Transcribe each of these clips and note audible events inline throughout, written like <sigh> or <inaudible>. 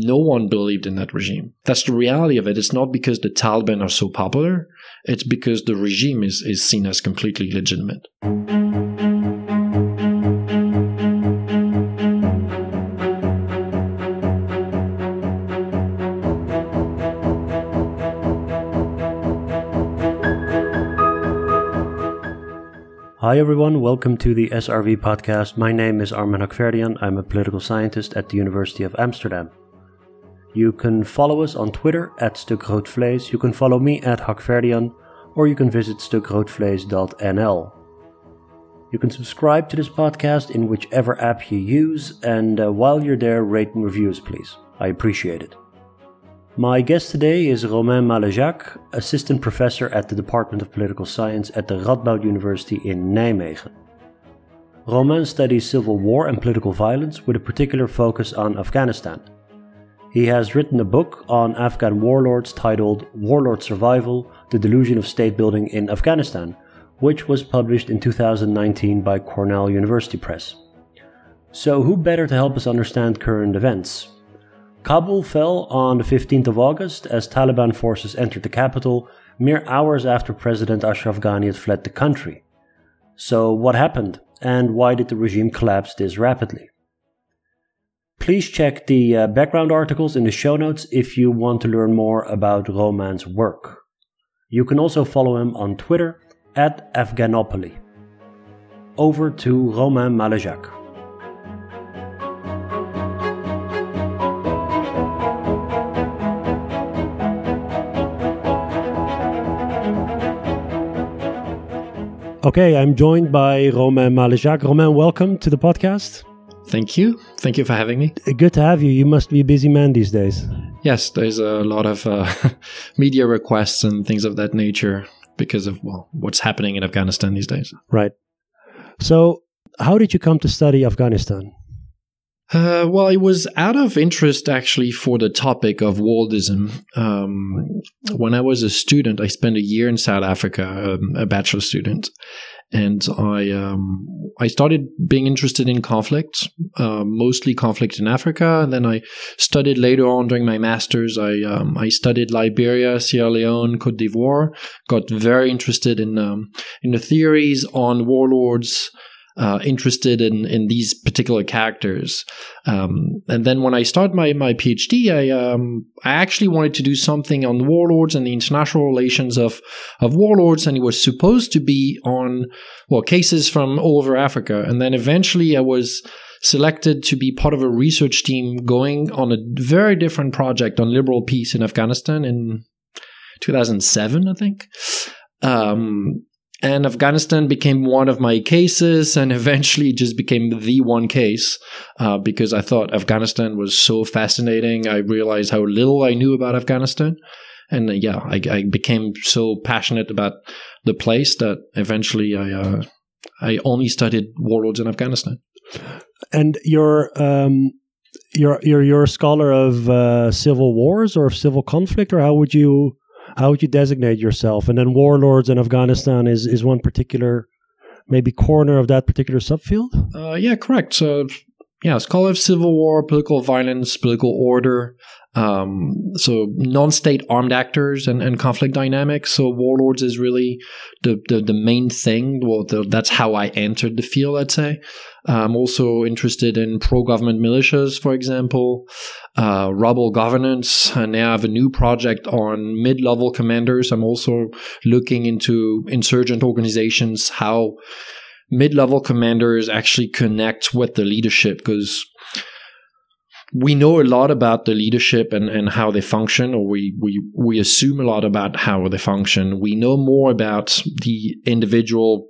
no one believed in that regime. That's the reality of it. It's not because the Taliban are so popular, it's because the regime is, is seen as completely legitimate. Hi everyone, welcome to the SRV podcast. My name is Armen Hakhverdian. I'm a political scientist at the University of Amsterdam. You can follow us on Twitter at StukRoodVlees. You can follow me at Hakhverdian, or you can visit stukroodvlees.nl. You can subscribe to this podcast in whichever app you use, and uh, while you're there, rate and reviews, please. I appreciate it. My guest today is Romain Malejacq, assistant professor at the Department of Political Science at the Radboud University in Nijmegen. Romain studies civil war and political violence with a particular focus on Afghanistan. He has written a book on Afghan warlords titled Warlord Survival The Delusion of State Building in Afghanistan, which was published in 2019 by Cornell University Press. So, who better to help us understand current events? Kabul fell on the 15th of August as Taliban forces entered the capital mere hours after President Ashraf Ghani had fled the country. So, what happened, and why did the regime collapse this rapidly? Please check the uh, background articles in the show notes if you want to learn more about Romain's work. You can also follow him on Twitter at Afghanopoly. Over to Romain Malejacq. Okay, I'm joined by Romain Malejacq. Romain, welcome to the podcast. Thank you. Thank you for having me. Good to have you. You must be a busy man these days. Yes, there's a lot of uh, <laughs> media requests and things of that nature because of well, what's happening in Afghanistan these days. Right. So, how did you come to study Afghanistan? Uh, well, it was out of interest actually for the topic of warlordism. Um, when I was a student, I spent a year in South Africa, um, a bachelor student, and I um, I started being interested in conflict, uh, mostly conflict in Africa. And then I studied later on during my masters. I um, I studied Liberia, Sierra Leone, Cote d'Ivoire. Got very interested in um, in the theories on warlords uh, interested in in these particular characters. Um, and then when I started my my PhD, I um, I actually wanted to do something on warlords and the international relations of of warlords, and it was supposed to be on well cases from all over Africa. And then eventually, I was selected to be part of a research team going on a very different project on liberal peace in Afghanistan in 2007, I think. Um, and Afghanistan became one of my cases and <laughs> eventually just became the one case uh, because I thought Afghanistan was so fascinating. I realized how little I knew about Afghanistan. And uh, yeah, I, I, became so passionate about the place that eventually I, uh, I only studied warlords in Afghanistan. And you're, um, you're, you're, you're a scholar of uh, civil wars or of civil conflict, or how would you how would you designate yourself? And then warlords in Afghanistan is is one particular maybe corner of that particular subfield. Uh, yeah, correct. So yeah, scholar of civil war, political violence, political order. Um, so non-state armed actors and, and conflict dynamics. So warlords is really the, the, the main thing. Well, the, that's how I entered the field, I'd say. I'm also interested in pro-government militias, for example, uh, rebel governance. And now I have a new project on mid-level commanders. I'm also looking into insurgent organizations, how mid-level commanders actually connect with the leadership because we know a lot about the leadership and, and how they function, or we, we, we assume a lot about how they function. We know more about the individual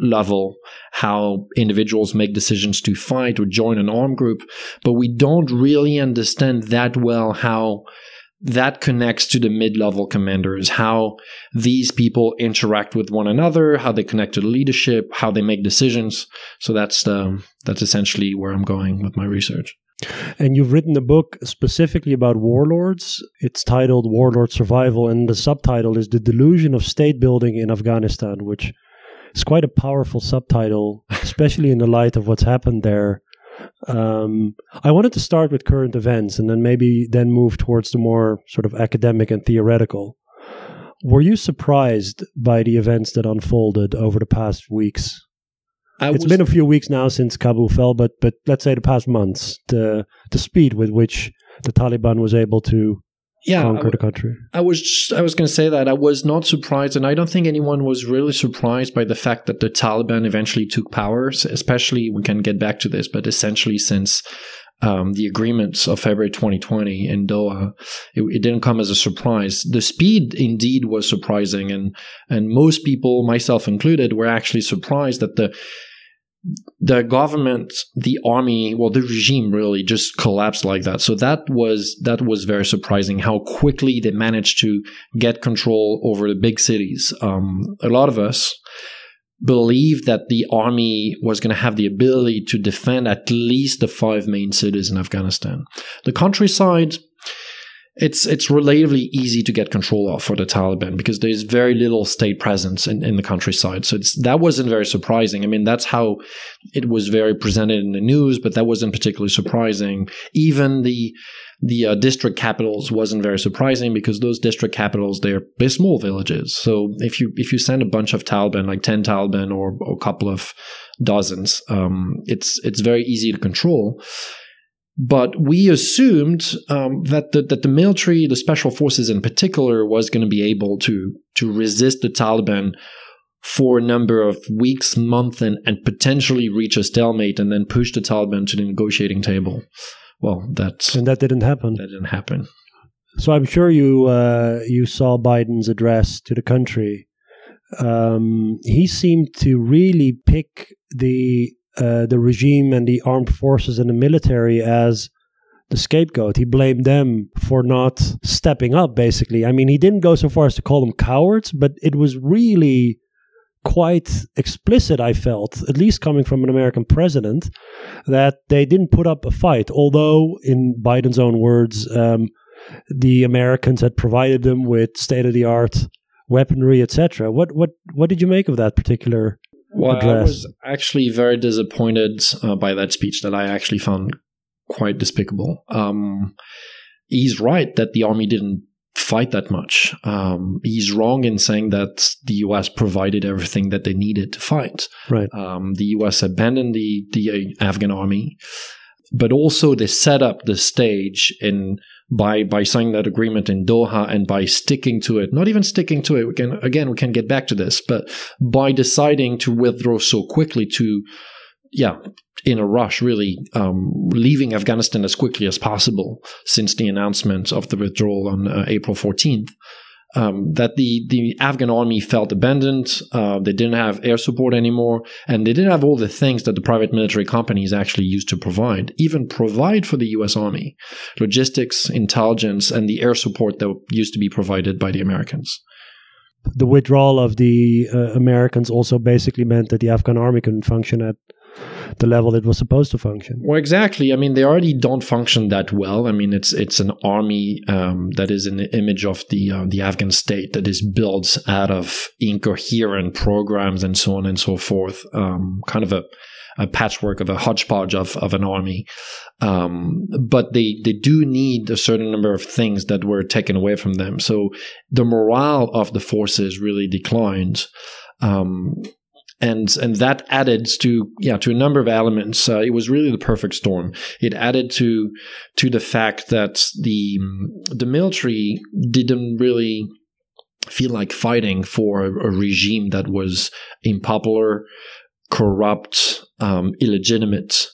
level, how individuals make decisions to fight or join an armed group, but we don't really understand that well how that connects to the mid-level commanders how these people interact with one another how they connect to the leadership how they make decisions. So that's the that's essentially where i'm going with my research. And you've written a book specifically about warlords. It's titled Warlord Survival, and the subtitle is The Delusion of State Building in Afghanistan, which is quite a powerful subtitle, especially in the light of what's happened there Um, I wanted to start with current events and then maybe then move towards the more sort of academic and theoretical. Were you surprised by the events that unfolded over the past weeks? I It's been a few weeks now since Kabul fell, but but let's say the past months, the the speed with which the Taliban was able to yeah, I conquer the country. I was just, I was going to say that I was not surprised, and I don't think anyone was really surprised by the fact that the Taliban eventually took power. Especially, we can get back to this, but essentially, since um, the agreements of February 2020 in Doha, it, it didn't come as a surprise. The speed, indeed, was surprising, and and most people, myself included, were actually surprised that the the government, the army, well, the regime really just collapsed like that. So that was that was very surprising how quickly they managed to get control over the big cities. Um, a lot of us believed that the army was going to have the ability to defend at least the five main cities in Afghanistan. The countryside. It's it's relatively easy to get control of for the Taliban because there's very little state presence in, in the countryside. So it's, that wasn't very surprising. I mean, that's how it was very presented in the news, but that wasn't particularly surprising. Even the the uh, district capitals wasn't very surprising because those district capitals they're they're small villages. So if you if you send a bunch of Taliban, like ten Taliban or, or a couple of dozens, um, it's it's very easy to control. But we assumed um, that the, that the military, the special forces in particular, was going to be able to to resist the Taliban for a number of weeks, months, and, and potentially reach a stalemate and then push the Taliban to the negotiating table. Well, that's, And that didn't happen. that didn't happen. So I'm sure you uh, you saw Biden's address to the country. Um, he seemed to really pick the uh, the regime and the armed forces and the military as the scapegoat. He blamed them for not stepping up. Basically, I mean, he didn't go so far as to call them cowards, but it was really quite explicit. I felt, at least coming from an American president, that they didn't put up a fight. Although, in Biden's own words. Um, the Americans had provided them with state of the art weaponry, etc. What what what did you make of that particular? Well, I was actually very disappointed uh, by that speech that I actually found quite despicable. Um, he's right that the army didn't fight that much. Um, he's wrong in saying that the U.S. provided everything that they needed to fight. Right. Um, the U.S. abandoned the the Afghan army, but also they set up the stage in by by signing that agreement in Doha and by sticking to it. Not even sticking to it. We can again we can get back to this, but by deciding to withdraw so quickly to yeah in a rush really um, leaving afghanistan as quickly as possible since the announcement of the withdrawal on uh, april 14th um, that the, the Afghan army felt abandoned. Uh, they didn't have air support anymore, and they didn't have all the things that the private military companies actually used to provide, even provide for the U.S. Army, logistics, intelligence, and the air support that used to be provided by the Americans. The withdrawal of the uh, Americans also basically meant that the Afghan army couldn't function at the level it was supposed to function. Well, exactly. I mean, they already don't function that well. I mean, it's it's an army um, that is an image of the uh, the Afghan state that is built out of incoherent programs and so on and so forth. Um, kind of a, a patchwork of a hodgepodge of, of an army. Um, but they, they do need a certain number of things that were taken away from them. So the morale of the forces really declined. Um, and and that added to yeah to a number of elements. Uh, it was really the perfect storm. It added to to the fact that the the military didn't really feel like fighting for a, regime that was unpopular, corrupt, um, illegitimate.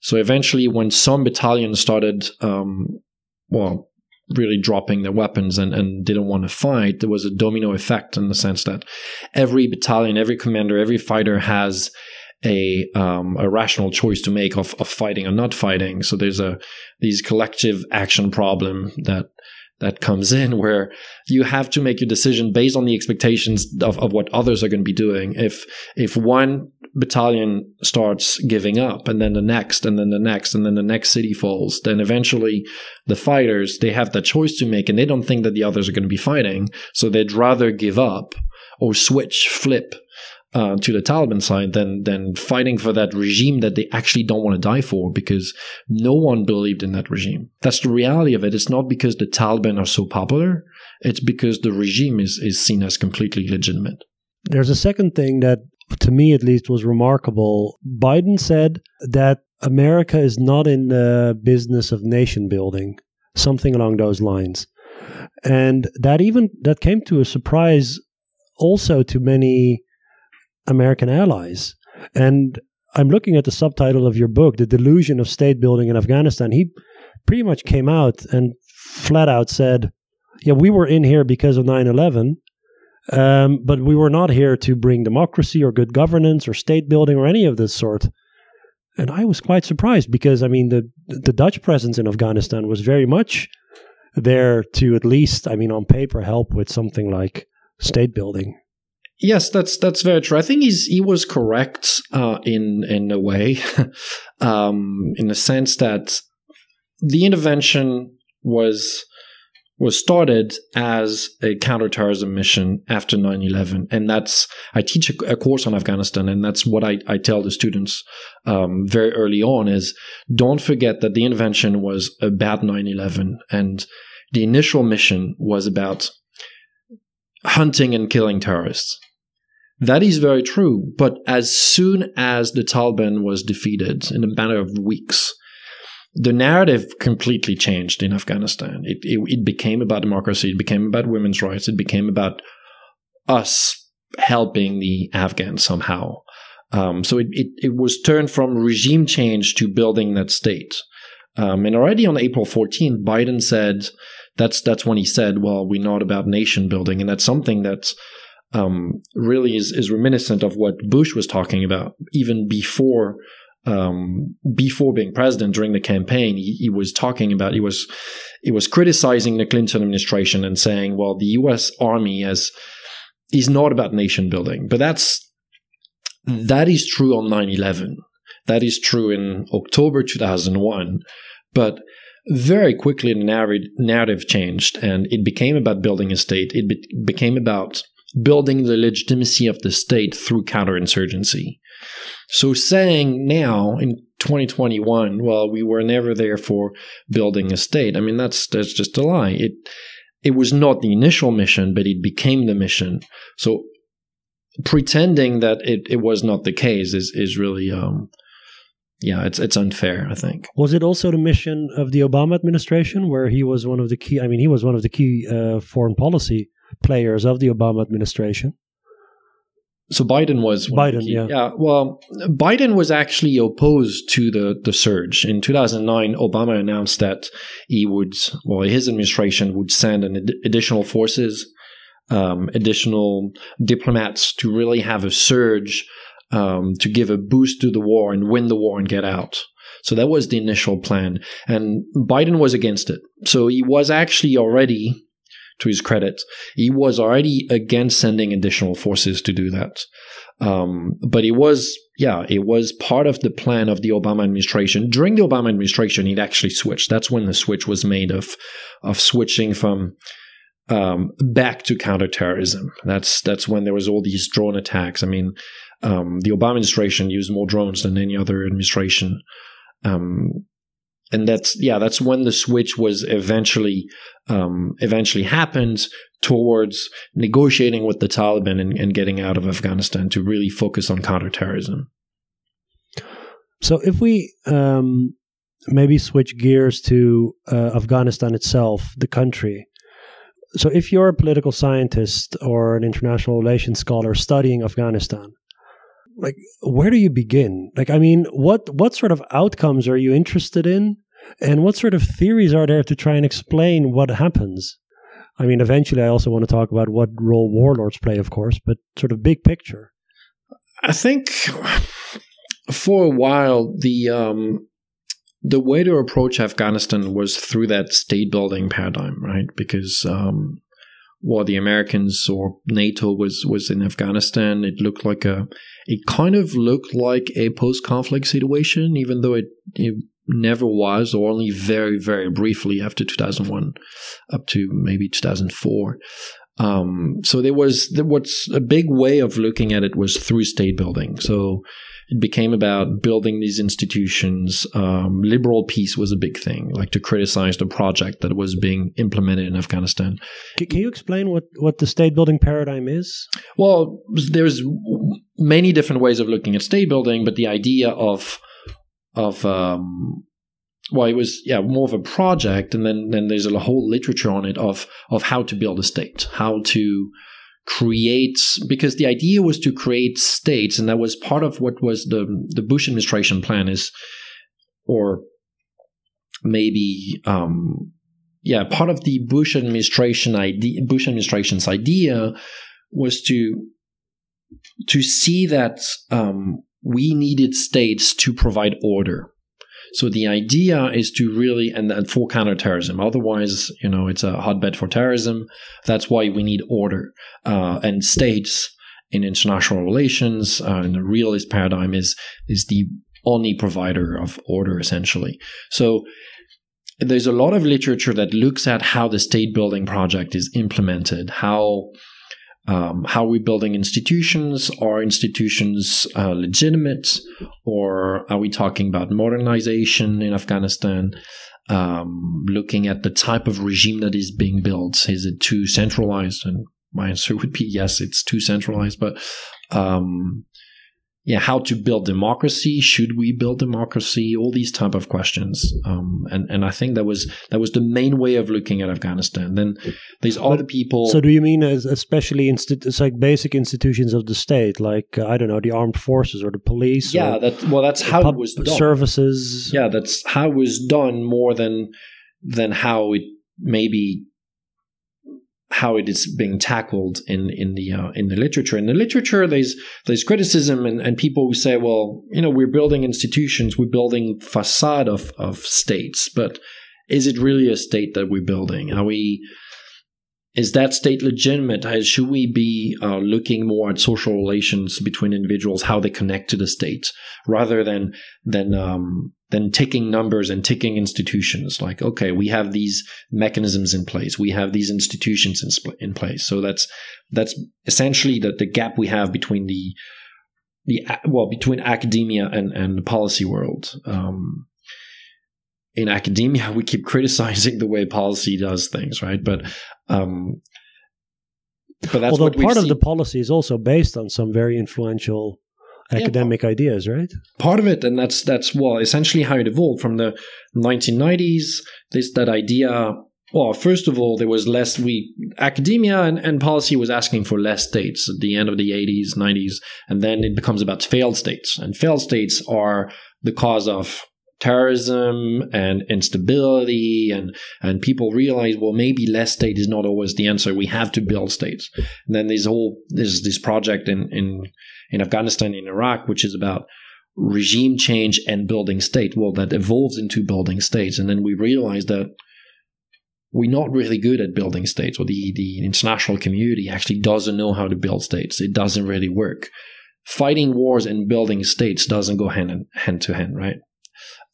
So eventually, when some battalions started, um, well, really dropping their weapons and, and didn't want to fight, there was a domino effect in the sense that every battalion, every commander, every fighter has a um, a rational choice to make of, of fighting or not fighting. So there's a these collective action problem that that comes in where you have to make your decision based on the expectations of, of what others are going to be doing. If if one battalion starts giving up and then the next and then the next and then the next city falls, then eventually the fighters they have that choice to make and they don't think that the others are going to be fighting. So they'd rather give up or switch, flip uh, to the Taliban side than than fighting for that regime that they actually don't want to die for because no one believed in that regime. That's the reality of it. It's not because the Taliban are so popular; it's because the regime is is seen as completely legitimate. There's a second thing that, to me at least, was remarkable. Biden said that America is not in the business of nation building, something along those lines, and that even that came to a surprise also to many American allies. And I'm looking at the subtitle of your book, The Delusion of State Building in Afghanistan. He pretty much came out and flat out said, Yeah, we were in here because of 9 11, um, but we were not here to bring democracy or good governance or state building or any of this sort. And I was quite surprised because, I mean, the, the Dutch presence in Afghanistan was very much there to at least, I mean, on paper, help with something like state building. Yes, that's that's very true. I think he's he was correct uh, in in a way, <laughs> um, in the sense that the intervention was was started as a counterterrorism mission after 9-11 and that's i teach a, a, course on afghanistan and that's what i, I tell the students um, very early on is don't forget that the intervention was about 9-11 and the initial mission was about hunting and killing terrorists that is very true. But as soon as the Taliban was defeated in a matter of weeks, the narrative completely changed in Afghanistan. It, it, it, became about democracy. It became about women's rights. It became about us helping the Afghans somehow. Um, so it, it, it, was turned from regime change to building that state. Um, and already on April 14th, Biden said that's that's when he said, "Well, we're not about nation building," and that's something that's um, really is, is reminiscent of what Bush was talking about even before um, before being president during the campaign. He, he, was talking about he was he was criticizing the Clinton administration and saying, well, the U.S. Army has is not about nation building, but that's that is true on 9/11. That is true in October 2001, but very quickly the narrative, changed and it became about building a state. It be, became about building the legitimacy of the state through counterinsurgency. So saying now in 2021, well, we were never there for building a state. I mean, that's that's just a lie. It it was not the initial mission, but it became the mission. So pretending that it, it was not the case is is really um yeah, it's it's unfair, I think. Was it also the mission of the Obama administration where he was one of the key I mean, he was one of the key uh, foreign policy players of the Obama administration. So Biden was Biden, yeah, yeah. Well, Biden was actually opposed to the the surge in 2009. Obama announced that he would, well, his administration would send an ad- additional forces, um, additional diplomats to really have a surge um, to give a boost to the war and win the war and get out. So that was the initial plan, and Biden was against it. So he was actually already to his credit, he was already against sending additional forces to do that. Um, but it was, yeah, it was part of the plan of the Obama administration. During the Obama administration, it actually switched. That's when the switch was made of of switching from um, back to counterterrorism. That's that's when there was all these drone attacks. I mean, um, the Obama administration used more drones than any other administration. Um, and that's yeah that's when the switch was eventually um, eventually happens towards negotiating with the Taliban and, and, getting out of Afghanistan to really focus on counterterrorism. So if we um, maybe switch gears to uh, Afghanistan itself, the country. So if you're a political scientist or an international relations scholar studying Afghanistan, like where do you begin like i mean what what sort of outcomes are you interested in and what sort of theories are there to try and explain what happens? I mean eventually i also want to talk about what role warlords play of course but sort of big picture. I think for a while the um the way to approach afghanistan was through that state building paradigm right? Because um while the Americans or NATO was was in Afghanistan, it looked like a it kind of looked like a post conflict situation, even though it, it never was, or only very very briefly after 2001, up to maybe 2004. Um, so there was there, what's a big way of looking at it was through state building. So it became about building these institutions. Um, liberal peace was a big thing, like to criticize the project that was being implemented in Afghanistan. Can, can you explain what, what the state building paradigm is? Well, there's many different ways of looking at state building, but the idea of of um, well, it was yeah more of a project, and then then there's a whole literature on it of of how to build a state, how to create because the idea was to create states, and that was part of what was the the Bush administration plan is, or maybe um, yeah, part of the Bush administration idea, Bush administration's idea was to to see that um, we needed states to provide order so the idea is to really and, and for counterterrorism. Otherwise, you know, it's a hotbed for terrorism. That's why we need order uh, and states in international relations. Uh, and the realist paradigm is is the only provider of order essentially. So there's a lot of literature that looks at how the state building project is implemented, how um, how are we building institutions? Are institutions uh, legitimate, or are we talking about modernization in Afghanistan? Um, looking at the type of regime that is being built, is it too centralized? And my answer would be yes, it's too centralized. But um, yeah, how to build democracy? Should we build democracy? All these type of questions, um, and and I think that was that was the main way of looking at Afghanistan. Then there's other people. So do you mean as especially it's like basic institutions of the state, like uh, I don't know, the armed forces or the police? Yeah, that well, that's how it was done. Services. Yeah, that's how it was done more than than how it maybe how it is being tackled in in the uh, in the literature. In the literature, there's there's criticism and, and people who say, well, you know, we're building institutions, we're building facade of of states, but is it really a state that we're building? Are we is that state legitimate? Should we be uh, looking more at social relations between individuals, how they connect to the state, rather than than um, than ticking numbers and ticking institutions? Like, okay, we have these mechanisms in place, we have these institutions in, in place. So that's that's essentially the, the gap we have between the the well between academia and and the policy world. Um, in academia, <laughs> we keep criticizing the way policy does things, right? But um, but that's although part of the policy is also based on some very influential academic yeah, ideas, right? Part of it, and that's that's well, essentially how it evolved from the 1990s. This that idea. Well, first of all, there was less. We academia and, and policy was asking for less states at the end of the 80s, 90s, and then it becomes about failed states, and failed states are the cause of terrorism and instability and and people realize well maybe less state is not always the answer we have to build states and then there's whole there's this project in in in afghanistan in iraq which is about regime change and building state. Well that evolves into building states. And then we realize that we're not really good at building states or the the international community actually doesn't know how to build states. It doesn't really work. Fighting wars and building states doesn't go hand in, hand to hand right?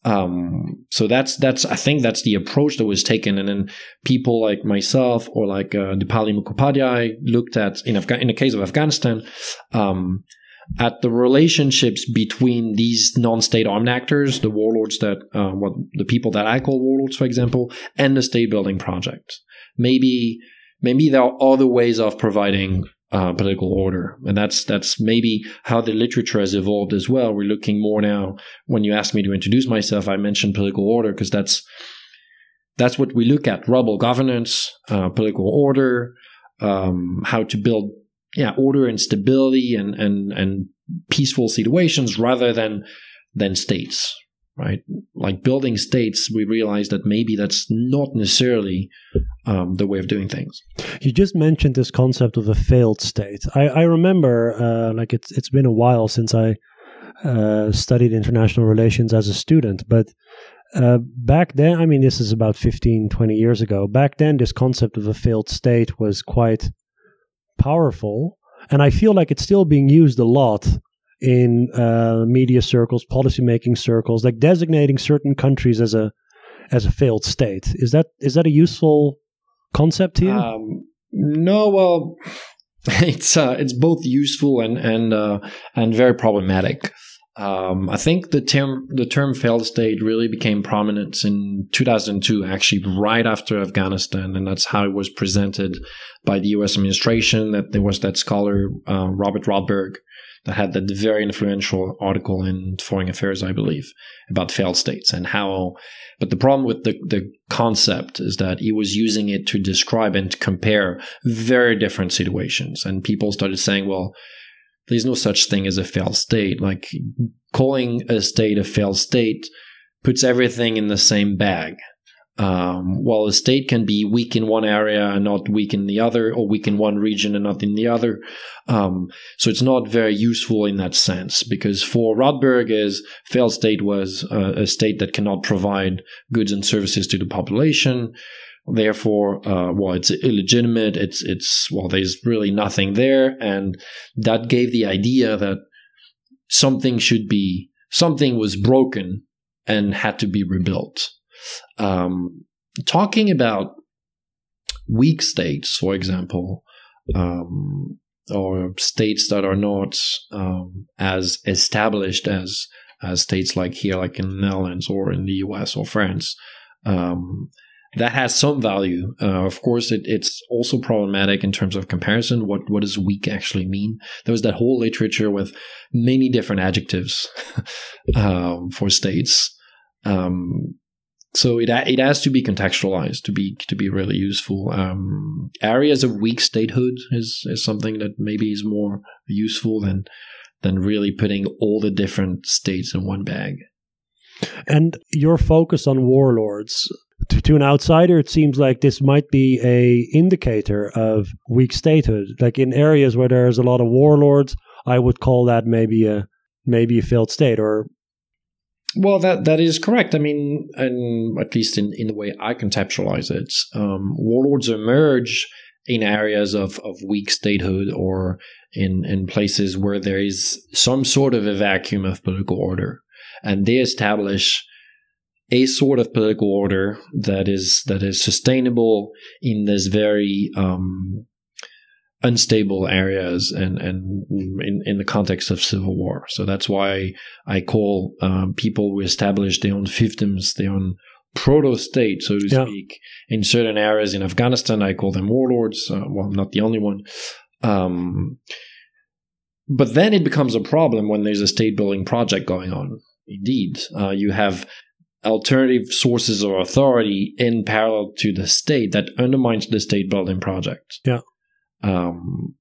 Um, so that's that's I think that's the approach that was taken, and then people like myself or like uh, Dipali Mukhopadhyay looked at in Afga- in the case of Afghanistan um, at the relationships between these non-state armed actors, the warlords that uh, what the people that I call warlords, for example, and the state building project. Maybe maybe there are other ways of providing uh, political order, and that's that's maybe how the literature has evolved as well. We're looking more now. When you asked me to introduce myself, I mentioned political order because that's that's what we look at: rebel governance, uh, political order, um, how to build yeah order and stability and and and peaceful situations rather than than states right? Like building states, we realize that maybe that's not necessarily um, the way of doing things. You just mentioned this concept of a failed state. I, I remember, uh, like it's it's been a while since I uh, studied international relations as a student, but. Uh, back then, I mean, this is about 15, 20 years ago. Back then, this concept of a failed state was quite powerful. And I feel like it's still being used a lot in uh, media circles, policymaking circles, like designating certain countries as a as a failed state. Is that is that a useful concept here? Um, No, well, <laughs> it's uh, it's both useful and and uh, and very problematic. Um, I think the term the term failed state really became prominent in 2002, actually right after Afghanistan, and that's how it was presented by the U.S. administration. That there was that scholar uh, Robert Rotberg that had that very influential article in Foreign Affairs, I believe, about failed states and how. But the problem with the the concept is that he was using it to describe and to compare very different situations, and people started saying, well there's no such thing as a failed state. Like calling a state a failed state puts everything in the same bag. Um, while a state can be weak in one area and not weak in the other, or weak in one region and not in the other. Um, so it's not very useful in that sense because for Rotberg, is failed state was uh, a state that cannot provide goods and services to the population. Therefore, uh, well, it's illegitimate. It's it's well, there's really nothing there, and that gave the idea that something should be something was broken and had to be rebuilt. Um, talking about weak states, for example, um, or states that are not um, as established as as states like here, like in the Netherlands or in the U.S. or France. Um, that has some value. Uh, of course, it, it's also problematic in terms of comparison. What what does weak actually mean? There was that whole literature with many different adjectives <laughs> um, for states. Um, so it it has to be contextualized to be to be really useful. Um, areas of weak statehood is is something that maybe is more useful than than really putting all the different states in one bag. And your focus on warlords to, to, an outsider, it seems like this might be a indicator of weak statehood. Like in areas where there's a lot of warlords, I would call that maybe a maybe a failed state or. Well, that that is correct. I mean, and at least in, in the way I conceptualize it, um, warlords emerge in areas of, of weak statehood or in, in places where there is some sort of a vacuum of political order. And they establish a sort of political order that is that is sustainable in this very um, unstable areas and and in, in the context of civil war. So that's why I call um, people who establish their own fiefdoms, their own proto state, so to yeah. speak, in certain areas in Afghanistan. I call them warlords. Uh, well, I'm not the only one. Um, but then it becomes a problem when there's a state building project going on. Indeed, uh, you have alternative sources of authority in parallel to the state that undermines the state building project. Yeah. Um,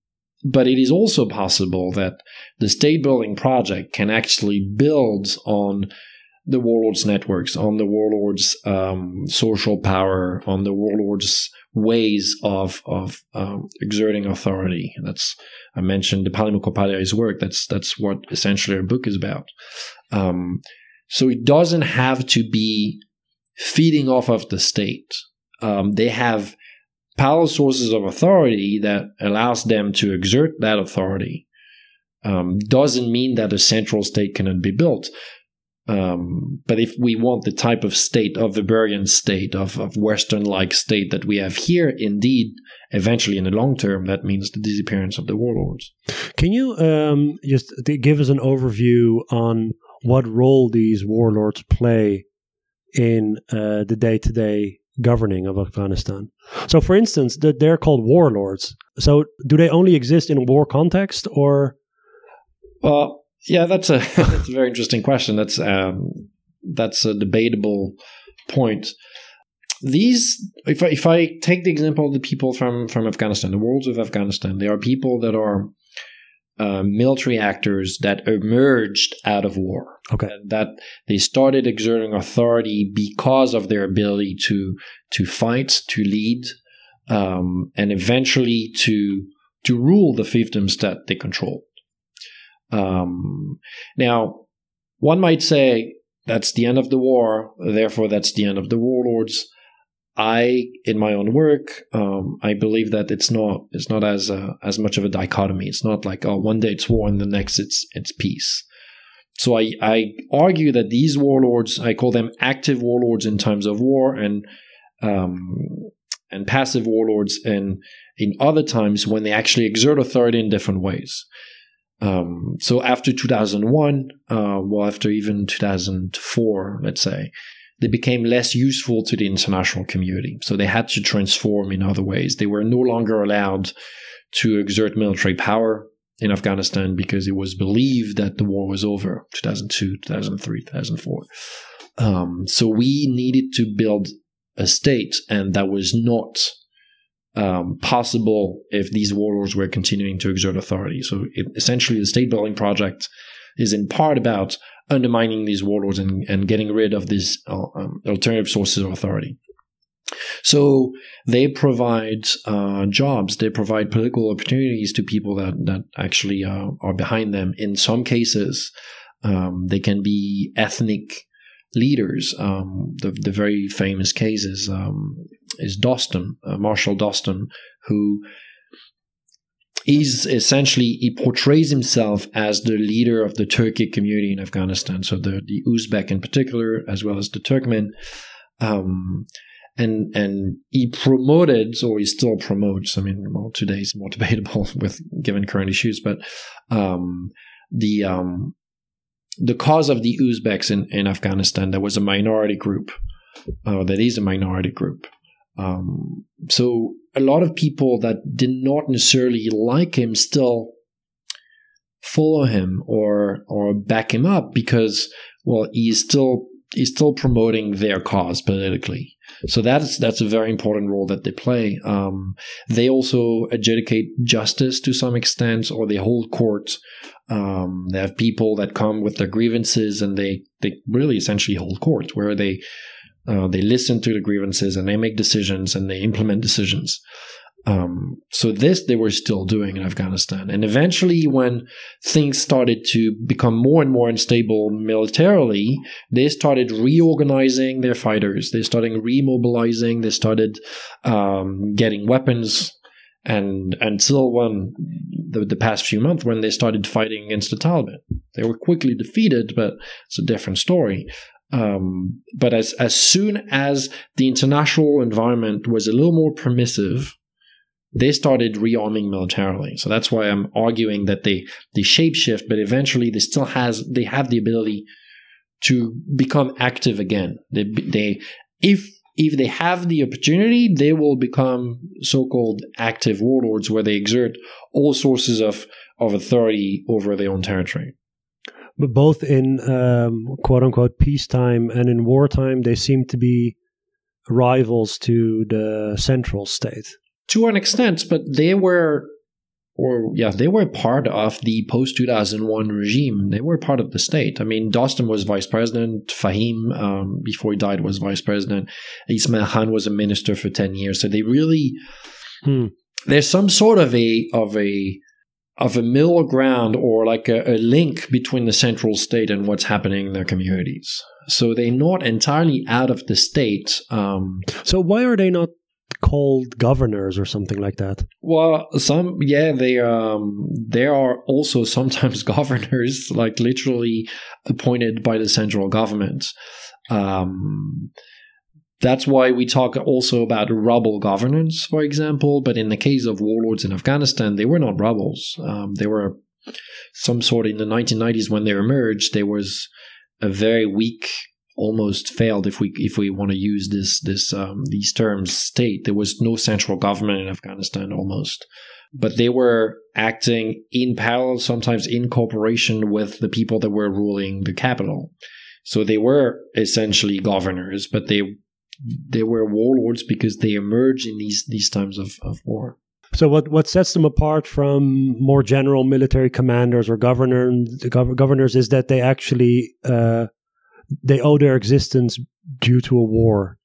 but it is also possible that the state building project can actually build on the warlords' networks, on the warlords' um, social power, on the warlords' ways of of um, exerting authority. That's I mentioned Dipali Mukhopadhyay's work. That's that's what essentially our book is about. Um, so it doesn't have to be feeding off of the state. Um, they have power sources of authority that allows them to exert that authority. Um, doesn't mean that a central state cannot be built. Um, but if we want the type of state of the Weberian state of, of Western like state that we have here, indeed, eventually in the long term, that means the disappearance of the warlords. Can you um, just give us an overview on what role these warlords play in uh, the day to day governing of Afghanistan. So, for instance, they're called warlords. So, do they only exist in a war context, or? Well, yeah, that's a <laughs> that's a very interesting question. That's um, that's a debatable point. These, if I, if I take the example of the people from from Afghanistan, the warlords of Afghanistan, they are people that are uh, military actors that emerged out of war. Okay. That they started exerting authority because of their ability to to fight, to lead, um, and eventually to to rule the fiefdoms that they controlled. Um, now, one might say that's the end of the war, therefore that's the end of the warlords. I, in my own work, um, I believe that it's not it's not as uh, as much of a dichotomy. It's not like oh, one day it's war and the next it's it's peace. So I I argue that these warlords, I call them active warlords in times of war, and um, and passive warlords, and in other times when they actually exert authority in different ways. Um, so after 2001, uh, well, after even 2004, let's say, they became less useful to the international community. So they had to transform in other ways. They were no longer allowed to exert military power in Afghanistan because it was believed that the war was over 2002, 2003, 2004. Um, so we needed to build a state, and that was not um, possible if these warlords were continuing to exert authority. So it, essentially, the state building project is in part about undermining these warlords and, and getting rid of these uh, um, alternative sources of authority. So they provide uh, jobs, they provide political opportunities to people that that actually uh, are behind them. In some cases, um, they can be ethnic leaders. Um, the the very famous case is um, is Dostum, uh, Marshal Dostum, who he's essentially he portrays himself as the leader of the Turkic community in Afghanistan, so the the Uzbek in particular, as well as the Turkmen. Um, and and he promoted, or he still promotes. I mean, well, today is more <laughs> debatable with given current issues, but um, the um, the cause of the Uzbeks in, in Afghanistan that was a minority group, uh, that is a minority group. Um, so a lot of people that did not necessarily like him still follow him or or back him up because well he's still he's still promoting their cause politically. So that's that's a very important role that they play. Um, they also adjudicate justice to some extent, or they hold court. Um, they have people that come with their grievances, and they they really essentially hold court, where they uh, they listen to the grievances and they make decisions and they implement decisions. Um, so this they were still doing in Afghanistan, and eventually, when things started to become more and more unstable militarily, they started reorganizing their fighters. They started remobilizing. They started um, getting weapons, and until when the, the past few months, when they started fighting against the Taliban, they were quickly defeated. But it's a different story. Um, but as as soon as the international environment was a little more permissive they started rearming militarily. So that's why I'm arguing that they they shapeshift, but eventually they still has they have the ability to become active again. They they if if they have the opportunity, they will become so-called active warlords where they exert all sources of of authority over their own territory. But both in um, quote unquote peacetime and in wartime, they seem to be rivals to the central state to an extent, but they were, or yeah, they were part of the post 2001 regime. They were part of the state. I mean, Dostum was vice president. Fahim, um, before he died, was vice president. Ismail Khan was a minister for 10 years. So they really, hmm. there's some sort of a, of a, of a middle ground or like a, a, link between the central state and what's happening in their communities. So they're not entirely out of the state. Um, so why are they not called governors or something like that. Well, some yeah, they um there are also <laughs> sometimes governors like literally appointed by the central government. Um that's why we talk also about rebel governance, for example. But in the case of warlords in Afghanistan, they were not rebels. Um, they were some sort in the 1990s when they emerged. There was a very weak almost failed if we if we want to use this this um, these terms state there was no central government in Afghanistan almost but they were acting in parallel sometimes in cooperation with the people that were ruling the capital so they were essentially governors but they they were warlords because they emerged in these these times of, of war. So what what sets them apart from more general military commanders or governors governors is that they actually uh, they owe their existence due to a war.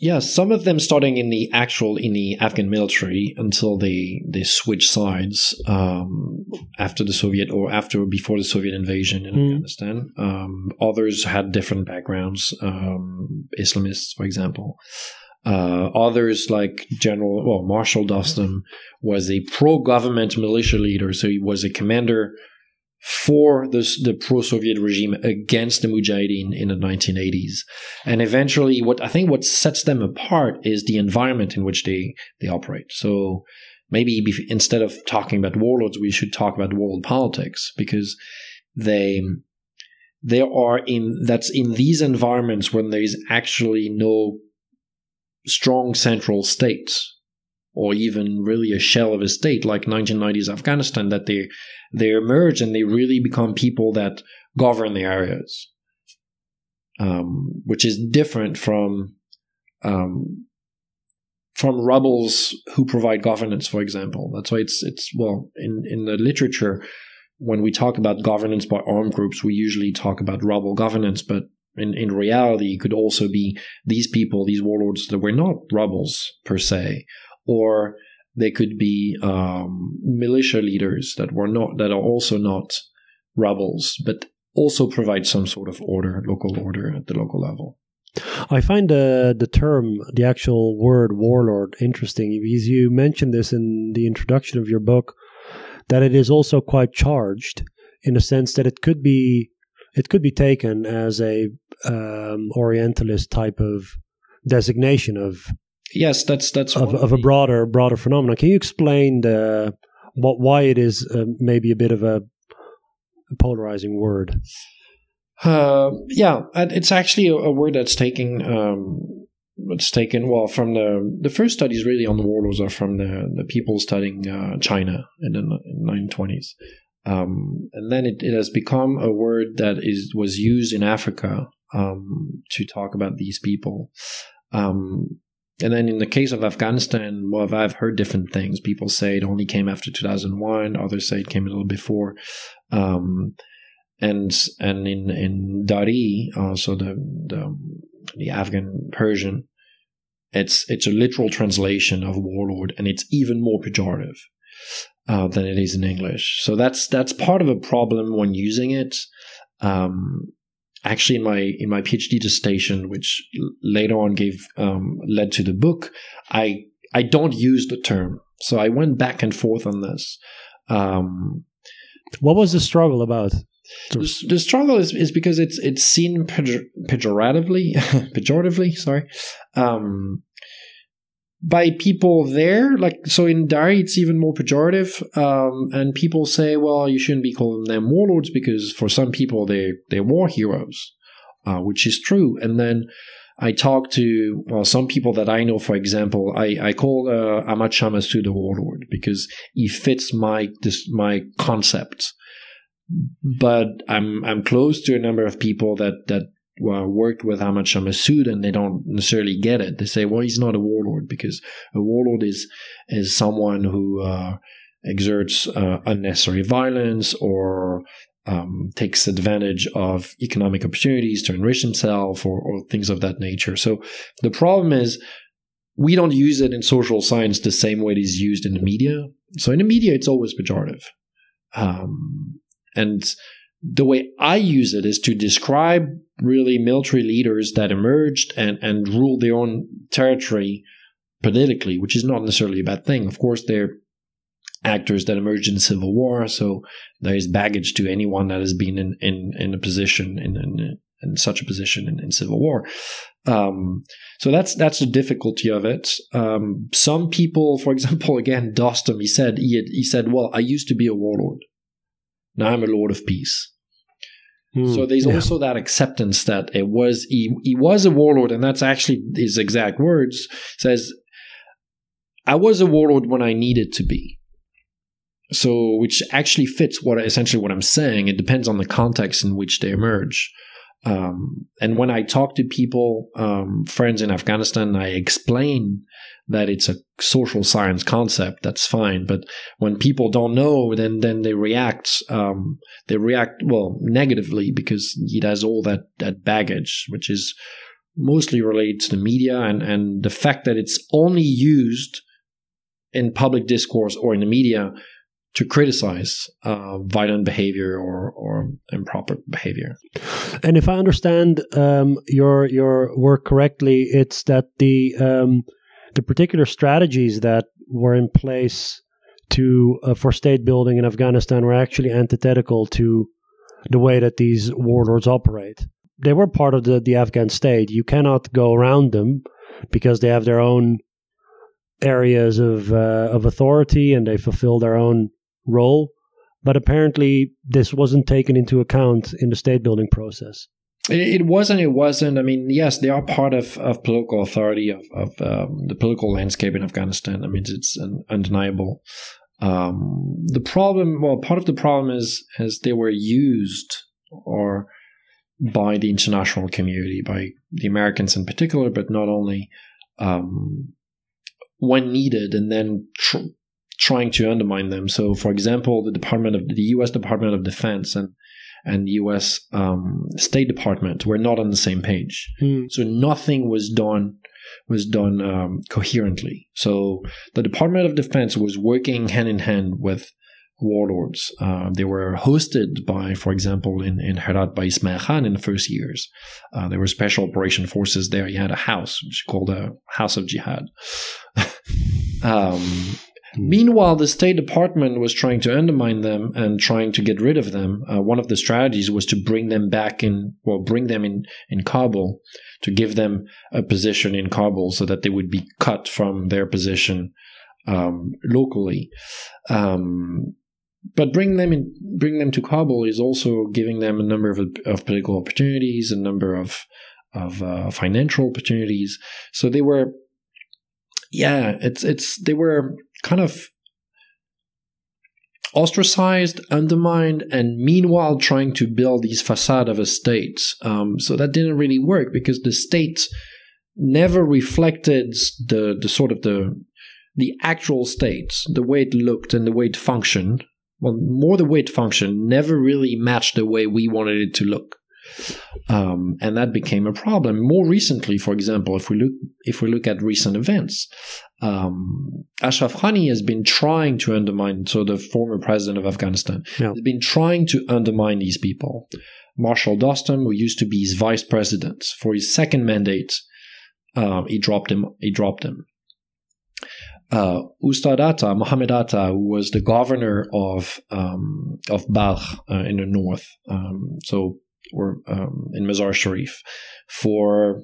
Yeah, some of them starting in the actual in the Afghan military until they they switch sides um, after the Soviet or after before the Soviet invasion in mm. Afghanistan. Um, others had different backgrounds, um, Islamists, for example. Uh, others like General well Marshal Dostum was a pro-government militia leader, so he was a commander for this, the pro-Soviet regime against the Mujahideen in the 1980s. And eventually, what I think what sets them apart is the environment in which they, they operate. So maybe instead of talking about warlords, we should talk about warlord politics because they there are in that's in these environments when there is actually no strong central state or even really a shell of a state like 1990s Afghanistan that they they emerge and they really become people that govern the areas, um, which is different from um, from rebels who provide governance, for example. That's why it's it's well in in the literature when we talk about governance by armed groups, we usually talk about rebel governance, but in, in reality, it could also be these people, these warlords that were not rebels per se, or they could be um, militia leaders that were not that are also not rebels, but also provide some sort of order, local order at the local level. I find uh, the term, the actual word warlord, interesting because you mentioned this in the introduction of your book that it is also quite charged in the sense that it could be it could be taken as a um, Orientalist type of designation of yes, that's that's of, of a broader broader phenomenon. Can you explain the what why it is uh, maybe a bit of a polarizing word? Uh, yeah, it's actually a, a word that's taken um, it's taken well from the the first studies really on the warlords are from the the people studying uh, China in the 1920s. Um, and then it, it has become a word that is was used in Africa um, to talk about these people. Um, and then in the case of Afghanistan, well, I've heard different things. People say it only came after 2001. Others say it came a little before. Um, and and in in Dari, also the, the the Afghan Persian, it's it's a literal translation of warlord, and it's even more pejorative uh, than it is in English. So that's that's part of a problem when using it. Um, actually in my in my PhD dissertation, which later on gave um, led to the book, I I don't use the term. So I went back and forth on this. Um, what was the struggle about? The, the, struggle is, is because it's it's seen pejor- pejoratively, <laughs> pejoratively, sorry, um, by people there. Like so, in Dari, it's even more pejorative, um, and people say, "Well, you shouldn't be calling them warlords because for some people they they're war heroes," uh, which is true. And then I talk to well some people that I know. For example, I I call uh, Ahmad Shah Massoud the warlord because he fits my this my concept. But I'm I'm close to a number of people that that uh, worked with Ahmad Shah Massoud and they don't necessarily get it. They say, well, he's not a warlord because a warlord is is someone who uh, exerts uh, unnecessary violence or um, takes advantage of economic opportunities to enrich himself or, or things of that nature. So the problem is we don't use it in social science the same way it is used in the media. So in the media, it's always pejorative. Um, and the way I use it is to describe really military leaders that emerged and, and ruled their own territory politically, which is not necessarily a bad thing. Of course, they're actors that emerged in Civil War, so there is baggage to anyone that has been in, in, in a position in, in, in such a position in, in Civil War. Um, so that's that's the difficulty of it. Um, some people, for <laughs> example, again, Dostum, he said he, had, he said, "Well, I used to be a warlord. Now I'm a lord of peace." Hmm. so there's yeah. also that acceptance that it was he, he was a warlord, and that's actually his exact words. Says, "I was a warlord when I needed to be." So, which actually fits what essentially what I'm saying. It depends on the context in which they emerge. Um, and when I talk to people, um, friends in Afghanistan, I explain that it's a social science concept, that's fine. But when people don't know, then then they react. Um, they react well negatively because it has all that that baggage, which is mostly related to the media and and the fact that it's only used in public discourse or in the media to criticize uh, violent behavior or, or improper behavior. And if I understand um, your your work correctly, it's that the um, the particular strategies that were in place to uh, for state building in Afghanistan were actually antithetical to the way that these warlords operate. They were part of the, the Afghan state. You cannot go around them because they have their own areas of uh, of authority and they fulfill their own role. But apparently, this wasn't taken into account in the state building process. It, wasn't. It wasn't. I mean, yes, they are part of, of political authority of, of um, the political landscape in Afghanistan. I mean, it's undeniable. Um, the problem, well, part of the problem is is they were used or by the international community, by the Americans in particular, but not only um, when needed, and then tr- trying to undermine them. So, for example, the Department of the U.S. Department of Defense and and U.S. Um, State Department were not on the same page. Hmm. So nothing was done was done um, coherently. So the Department of Defense was working hand in hand with warlords. Uh, they were hosted by, for example, in, in Herat by Ismail Khan in the first years. Uh, there were special operation forces there. He had a house, which is called a House of Jihad. <laughs> um, Hmm. Meanwhile, the State Department was trying to undermine them and trying to get rid of them. Uh, one of the strategies was to bring them back in, well, bring them in, in Kabul, to give them a position in Kabul so that they would be cut from their position um, locally. Um, but bring them in, bring them to Kabul is also giving them a number of, of political opportunities, a number of of uh, financial opportunities. So they were, yeah, it's it's they were kind of ostracized, undermined, and meanwhile trying to build these facade of a state. Um, so that didn't really work because the state never reflected the the sort of the the actual state, the way it looked and the way it functioned. Well, more the way it functioned never really matched the way we wanted it to look. Um, and that became a problem. More recently, for example, if we look if we look at recent events, um, Ashraf Ghani has been trying to undermine. So the former president of Afghanistan yeah. has been trying to undermine these people. Marshal Dostum, who used to be his vice president for his second mandate, uh, he dropped him. He dropped him. Uh, Ustad Atta, Mohammed Atta, who was the governor of um, of Balkh uh, in the north, um, so or um, in Mazar Sharif for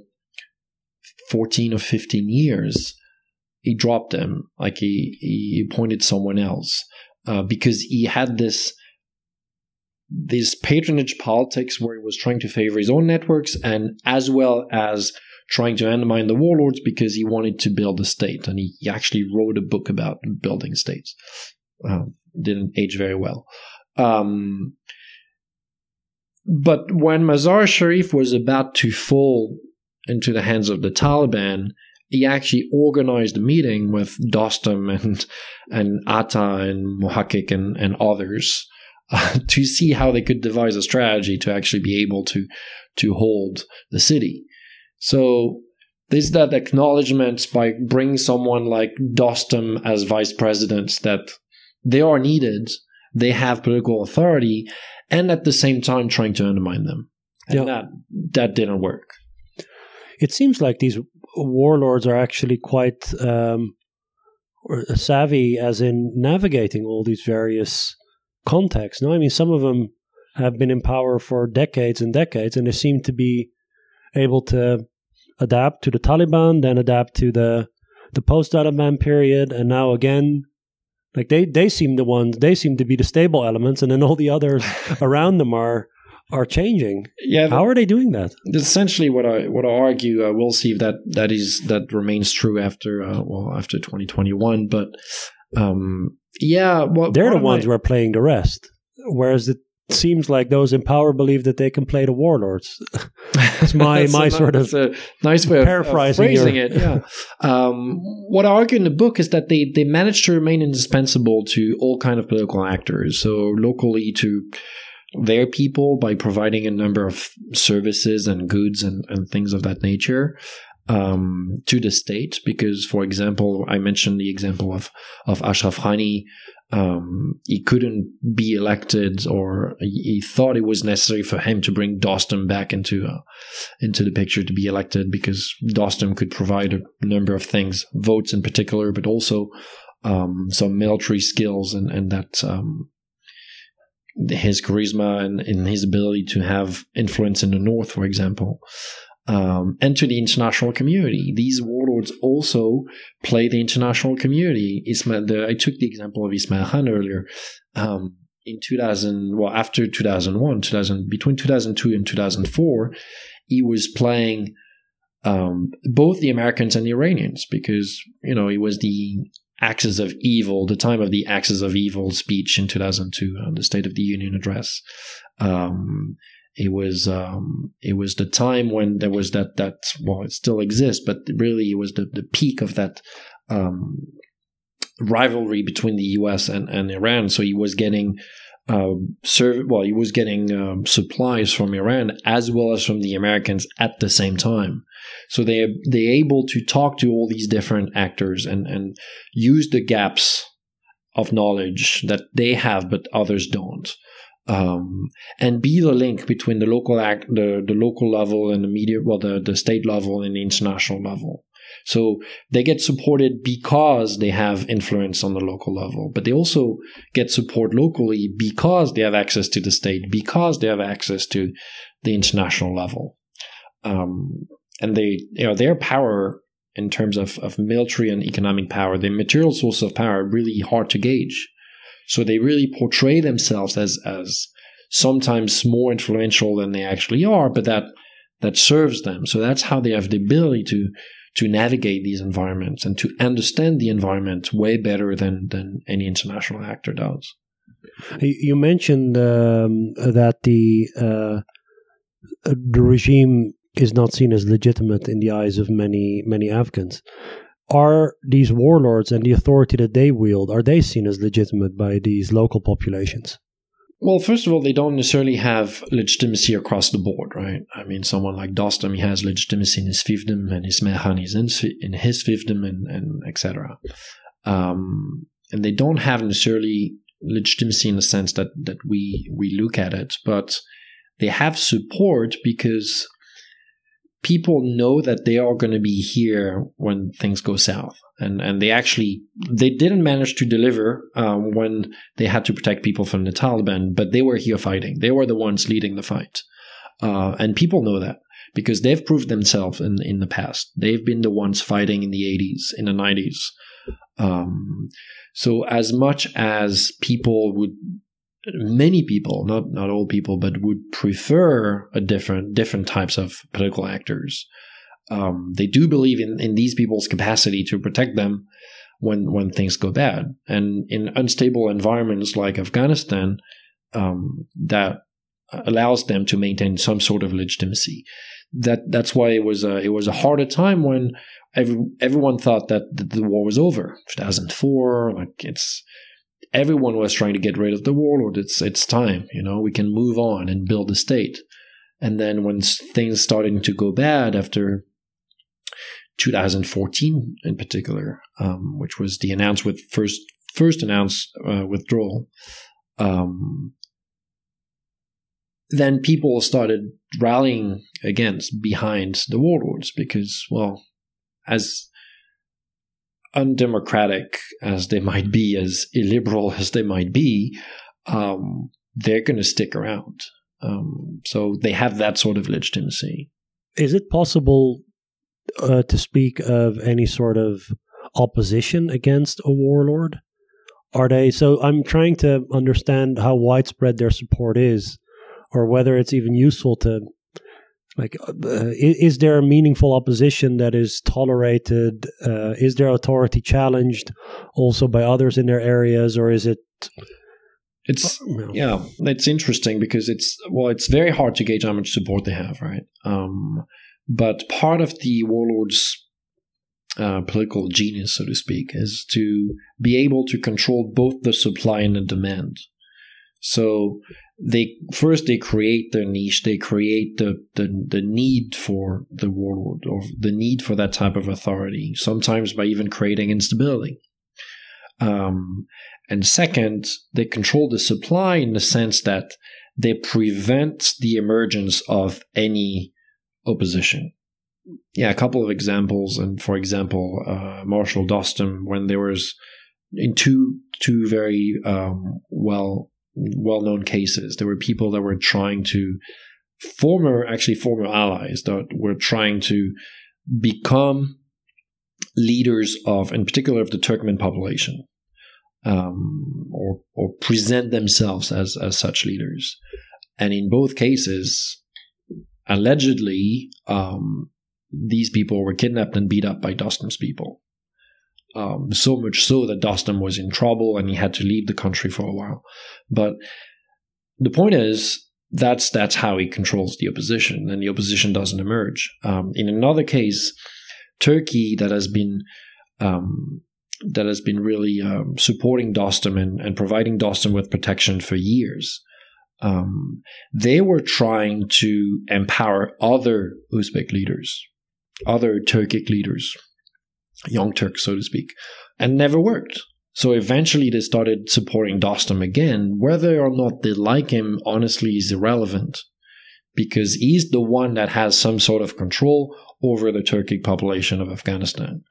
14 or 15 years, he dropped them. Like he, he appointed someone else uh, because he had this this patronage politics where he was trying to favor his own networks and as well as trying to undermine the warlords because he wanted to build a state. And he, he actually wrote a book about building states. Um, didn't age very well. Um, but when Mazar Sharif was about to fall into the hands of the Taliban, he actually organized a meeting with Dostum and <laughs> and Atta and Muhakkik and, and others uh, <laughs> to see how they could devise a strategy to actually be able to to hold the city. So there's that acknowledgement by bringing someone like Dostum as vice president that they are needed, they have political authority, and at the same time trying to undermine them. And yeah. that that didn't work. It seems like these warlords are actually quite um, savvy, as in navigating all these various contexts. No, I mean some of them have been in power for decades and decades, and they seem to be able to adapt to the Taliban, then adapt to the the post Taliban period, and now again like they they seem the ones they seem to be the stable elements, and then all the others <laughs> around them are are changing. Yeah, how are they doing that? Essentially, what I what I argue, uh, we'll see if that that is that remains true after uh, well after twenty twenty one. But um, yeah, well, they're the ones who are playing the rest, whereas it seems like those in power believe that they can play the warlords. <laughs> It's my my sort of nice way paraphrasing of phrasing your... it. Yeah. Um, what I argue in the book is that they they managed to remain indispensable to all kind of political actors. So locally to their people by providing a number of services and goods and, and things of that nature um, to the state. Because, for example, I mentioned the example of of Ashraf Ghani um, he couldn't be elected, or he thought it was necessary for him to bring Dostum back into uh, into the picture to be elected because Dostum could provide a number of things, votes in particular, but also um, some military skills and and that um, his charisma and, and, his ability to have influence in the north, for example, um, to the international community. These warlords also play the international community. Ismail, the, I took the example of Ismail Khan earlier. Um, in 2000, well, after 2001, 2000, between 2002 and 2004, he was playing um, both the Americans and the Iranians because, you know, he was the axis of evil, the time of the axis of evil speech in 2002, uh, the State of the Union address. Um, it was um, it was the time when there was that that well it still exists, but really it was the, the peak of that um, rivalry between the U.S. and, and Iran. So he was getting uh, serve well he was getting um, supplies from Iran as well as from the Americans at the same time. So they they able to talk to all these different actors and and use the gaps of knowledge that they have but others don't. Um, and be the link between the local act, the, the local level and the media, well, the, the state level and the international level. So they get supported because they have influence on the local level, but they also get support locally because they have access to the state, because they have access to the international level. Um, and they, you know, their power in terms of, of military and economic power, their material source of power, really hard to gauge. So they really portray themselves as, as sometimes more influential than they actually are, but that, that serves them. So that's how they have the ability to, to navigate these environments and to understand the environment way better than, than any international actor does. You mentioned um, that the uh, the regime is not seen as legitimate in the eyes of many many Afghans. Are these warlords and the authority that they wield are they seen as legitimate by these local populations? Well, first of all, they don't necessarily have legitimacy across the board, right? I mean, someone like Dostum, he has legitimacy in his fiefdom, and his Khan is in, in his fiefdom, and, and etc. Um, and they don't have necessarily legitimacy in the sense that that we we look at it, but they have support because people know that they are going to be here when things go south. And and they actually they didn't manage to deliver um, when they had to protect people from the taliban but they were here fighting. They were the ones leading the fight. Uh, and people know that because they've proved themselves in in the past. They've been the ones fighting in the 80s in the 90s um, so as much as people would many people, not not all people, but would prefer a different different types of political actors. Um, they do believe in, in these people's capacity to protect them when when things go bad. And in unstable environments like Afghanistan, um, that allows them to maintain some sort of legitimacy. That that's why it was a it was a harder time when every, everyone thought that the, the war was over. 2004, like it's everyone was trying to get rid of the warlord. It's it's time, you know, we can move on and build a state. And then when things started to go bad after 2014 in particular, um, which was the announced with first first announced uh, withdrawal, um, then people started rallying against behind the warlords because, well, as undemocratic as they might be, as illiberal as they might be, um, they're going to stick around. Um, so they have that sort of legitimacy. Is it possible uh, to speak of any sort of opposition against a warlord? Are they so? I'm trying to understand how widespread their support is, or whether it's even useful to like uh, is there a meaningful opposition that is tolerated uh, is their authority challenged also by others in their areas or is it it's uh, yeah it's interesting because it's well it's very hard to gauge how much support they have right? Um, but part of the warlords uh, political genius so to speak is to be able to control both the supply and the demand so they first they create their niche, they create the, the the need for the warlord or the need for that type of authority. Sometimes by even creating instability. Um, and second, they control the supply in the sense that they prevent the emergence of any opposition. Yeah, a couple of examples. And for example, uh, Marshal Dostum, when there was in two two very um, well well known cases. There were people that were trying to former actually former allies that were trying to become leaders of, in particular, of the Turkmen population, um, or or present themselves as as such leaders. And in both cases, allegedly, um, these people were kidnapped and beat up by Dostum's people. Um, so much so that Dostum was in trouble and he had to leave the country for a while. But the point is, that's that's how he controls the opposition, and the opposition doesn't emerge. Um, in another case, Turkey that has been um, that has been really um, supporting Dostum and, and providing Dostum with protection for years. Um, they were trying to empower other Uzbek leaders, other Turkic leaders, young Turks, so to speak, and never worked. So eventually they started supporting Dostum again. Whether or not they like him, honestly, is irrelevant because he's the one that has some sort of control over the Turkic population of Afghanistan.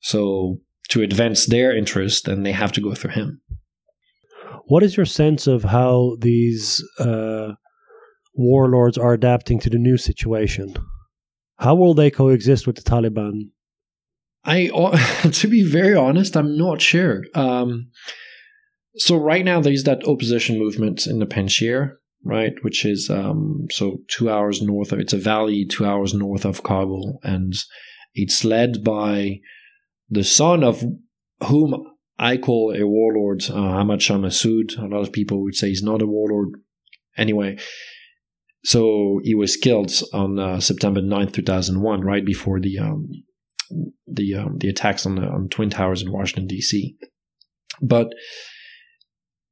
So to advance their interest, then they have to go through him. What is your sense of how these uh, warlords are adapting to the new situation? How will they coexist with the Taliban? I, <laughs> to be very honest, I'm not sure. Um, so right now, there's that opposition movement in the Panjshir, right, which is um, so two hours north of. It's a valley two hours north of Kabul, and it's led by the son of whom I call a warlord, uh, Ahmad Shah Massoud. A lot of people would say he's not a warlord. Anyway, so he was killed on uh, September 9th, 2001, right before the um, the um, the attacks on the on Twin Towers in Washington D.C. But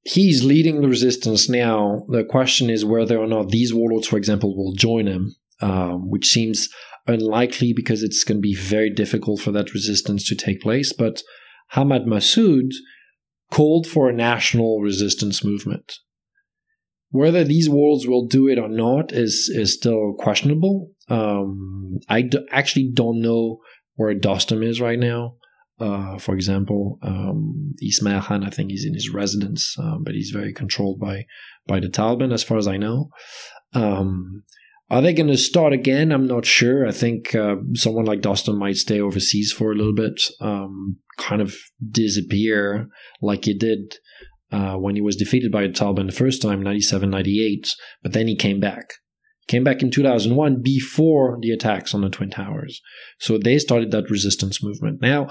he's leading the resistance now. The question is whether or not these warlords, for example, will join him, um, which seems unlikely because it's going to be very difficult for that resistance to take place. But Ahmad Massoud called for a national resistance movement. Whether these warlords will do it or not is is still questionable. Um, actually don't know where Dostum is right now. Uh, for example, um, Ismail Khan, I think he's in his residence, um, but he's very controlled by by the Taliban, as far as I know. Um, are they going to start again? I'm not sure. I think uh, someone like Dostum might stay overseas for a little bit, um, kind of disappear like he did uh, when he was defeated by the Taliban the first time, 97, 98. But then he came back. Came back in 2001 before the attacks on the Twin Towers. So they started that resistance movement. Now,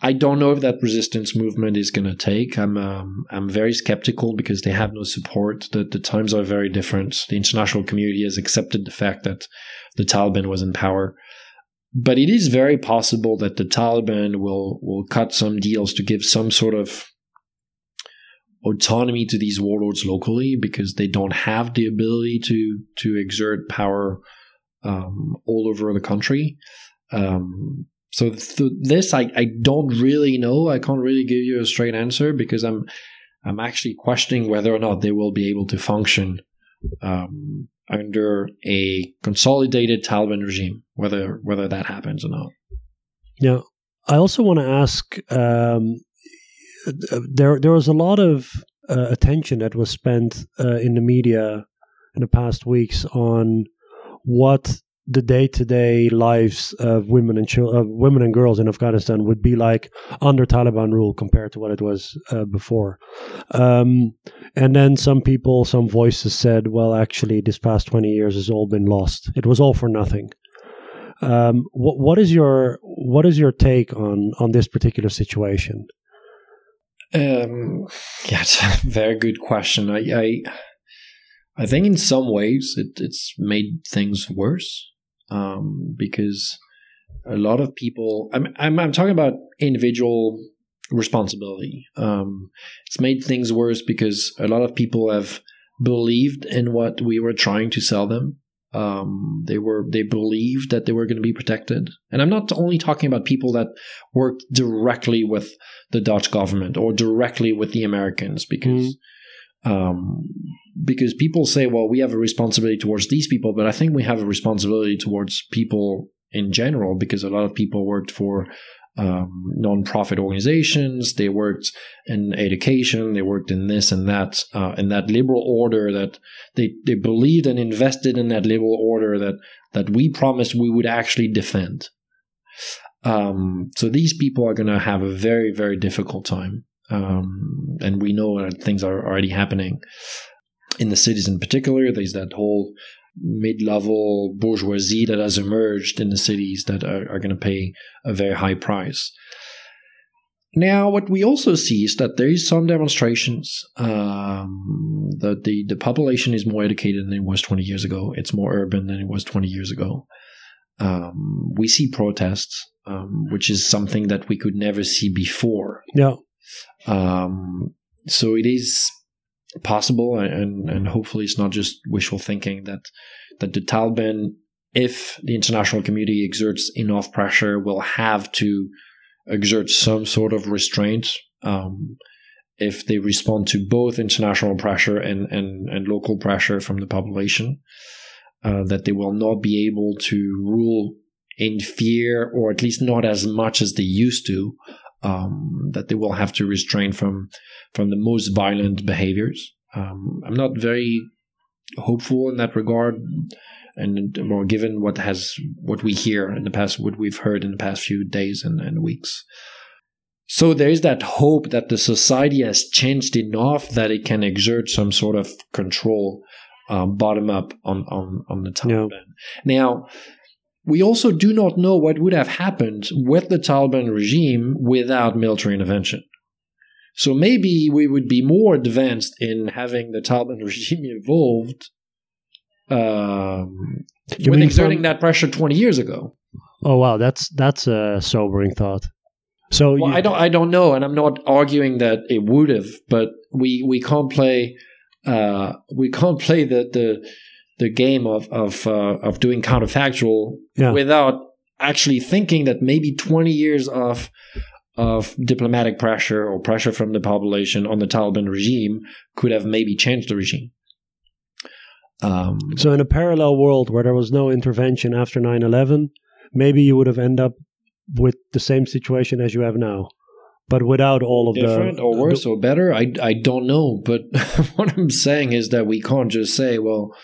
I don't know if that resistance movement is going to take. I'm um, I'm very skeptical because they have no support. The the times are very different. The international community has accepted the fact that the Taliban was in power, but it is very possible that the Taliban will will cut some deals to give some sort of autonomy to these warlords locally because they don't have the ability to to exert power um, all over the country. Um, so th- this I, I don't really know. I can't really give you a straight answer because I'm I'm actually questioning whether or not they will be able to function um, under a consolidated Taliban regime, whether whether that happens or not. Yeah, I also want to ask. Um, there there was a lot of uh, attention that was spent uh, in the media in the past weeks on what the day to day lives of women and children, uh, women and girls in Afghanistan would be like under Taliban rule compared to what it was uh, before. Um, and then some people, some voices said, "Well, actually, this past twenty years has all been lost. It was all for nothing." Um, what, what is your what is your take on on this particular situation? Um, yeah, it's a <laughs> very good question. I, I I think in some ways it, it's made things worse um, because a lot of people. I'm, I'm, I'm talking about individual responsibility. Um, it's made things worse because a lot of people have believed in what we were trying to sell them. Um, they were they believed that they were going to be protected, and I'm not only talking about people that worked directly with the Dutch government or directly with the Americans, because mm um, because people say, well, we have a responsibility towards these people, but I think we have a responsibility towards people in general because a lot of people worked for um, non-profit organizations. They worked in education. They worked in this and that, uh, in that liberal order that they, they believed and invested in that liberal order that, that we promised we would actually defend. Um, so these people are going to have a very, very difficult time. Um, and we know that things are already happening in the cities in particular. There's that whole mid-level bourgeoisie that has emerged in the cities that are, are going to pay a very high price. Now, what we also see is that there is some demonstrations. Um, that the the population is more educated than it was 20 years ago. It's more urban than it was 20 years ago. Um, we see protests, um, which is something that we could never see before. Yeah. Um, so it is possible, and and hopefully it's not just wishful thinking that that the Taliban, if the international community exerts enough pressure, will have to exert some sort of restraint. Um, if they respond to both international pressure and, and, and local pressure from the population, uh, that they will not be able to rule in fear, or at least not as much as they used to. Um, that they will have to restrain from from the most violent behaviors. Um, I'm not very hopeful in that regard, and more given what has what we hear in the past, what we've heard in the past few days and, and weeks. So there is that hope that the society has changed enough that it can exert some sort of control, um, bottom up on on on the Taliban. Yeah. Now, we also do not know what would have happened with the Taliban regime without military intervention. So maybe we would be more advanced in having the Taliban <laughs> regime involved um, when exerting from, that pressure 20 years ago. Oh wow, that's that's a sobering thought. So well, you, I don't I don't know, and I'm not arguing that it would have, but we we can't play uh, we can't play the the the game of of uh, of doing counterfactual yeah. without actually thinking that maybe 20 years of of diplomatic pressure or pressure from the population on the Taliban regime could have maybe changed the regime. Um, so, in a parallel world where there was no intervention after 9 11, maybe you would have ended up with the same situation as you have now, but without all of the different the. or worse the, or better. I, I don't know. But <laughs> what I'm saying is that we can't just say, well,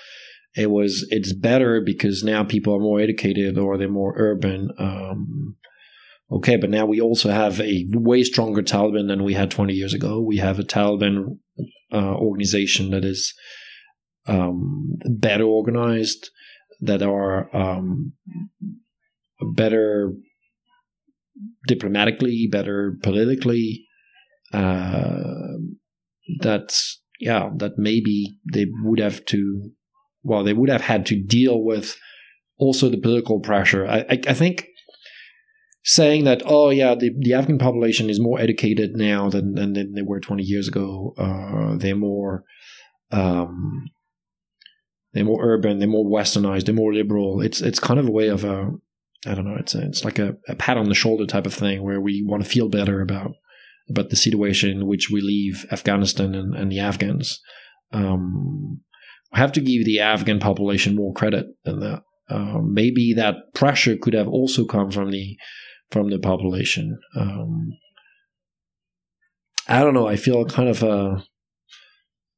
it was it's better because now people are more educated or they're more urban. Um, okay, but now we also have a way stronger Taliban than we had 20 years ago. We have a Taliban uh, organization that is um, better organized, that are um, better diplomatically, better politically. Uh, that's yeah, that maybe they would have to well, they would have had to deal with also the political pressure. I, I, I think saying that, oh yeah, the, the Afghan population is more educated now than, than, they were 20 years ago. Uh, they're more, um, they're more urban, they're more westernized, they're more liberal. It's, it's kind of a way of a, I don't know, it's, a, it's like a, a pat on the shoulder type of thing where we want to feel better about, about the situation in which we leave Afghanistan and, and the Afghans. Um, I have to give the Afghan population more credit than that. Uh, maybe that pressure could have also come from the from the population. Um, I don't know. I feel kind of uh,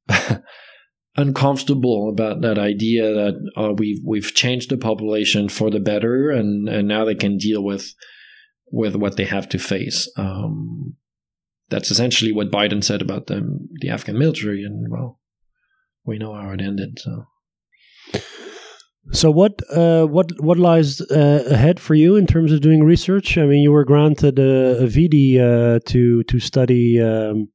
<laughs> uncomfortable about that idea that uh, we've we've changed the population for the better, and and now they can deal with with what they have to face. Um, that's essentially what Biden said about the the Afghan military, and well, we know how it ended. So. So what uh, what what lies uh, ahead for you in terms of doing research? I mean, you were granted a, a Vidi uh, to to study um,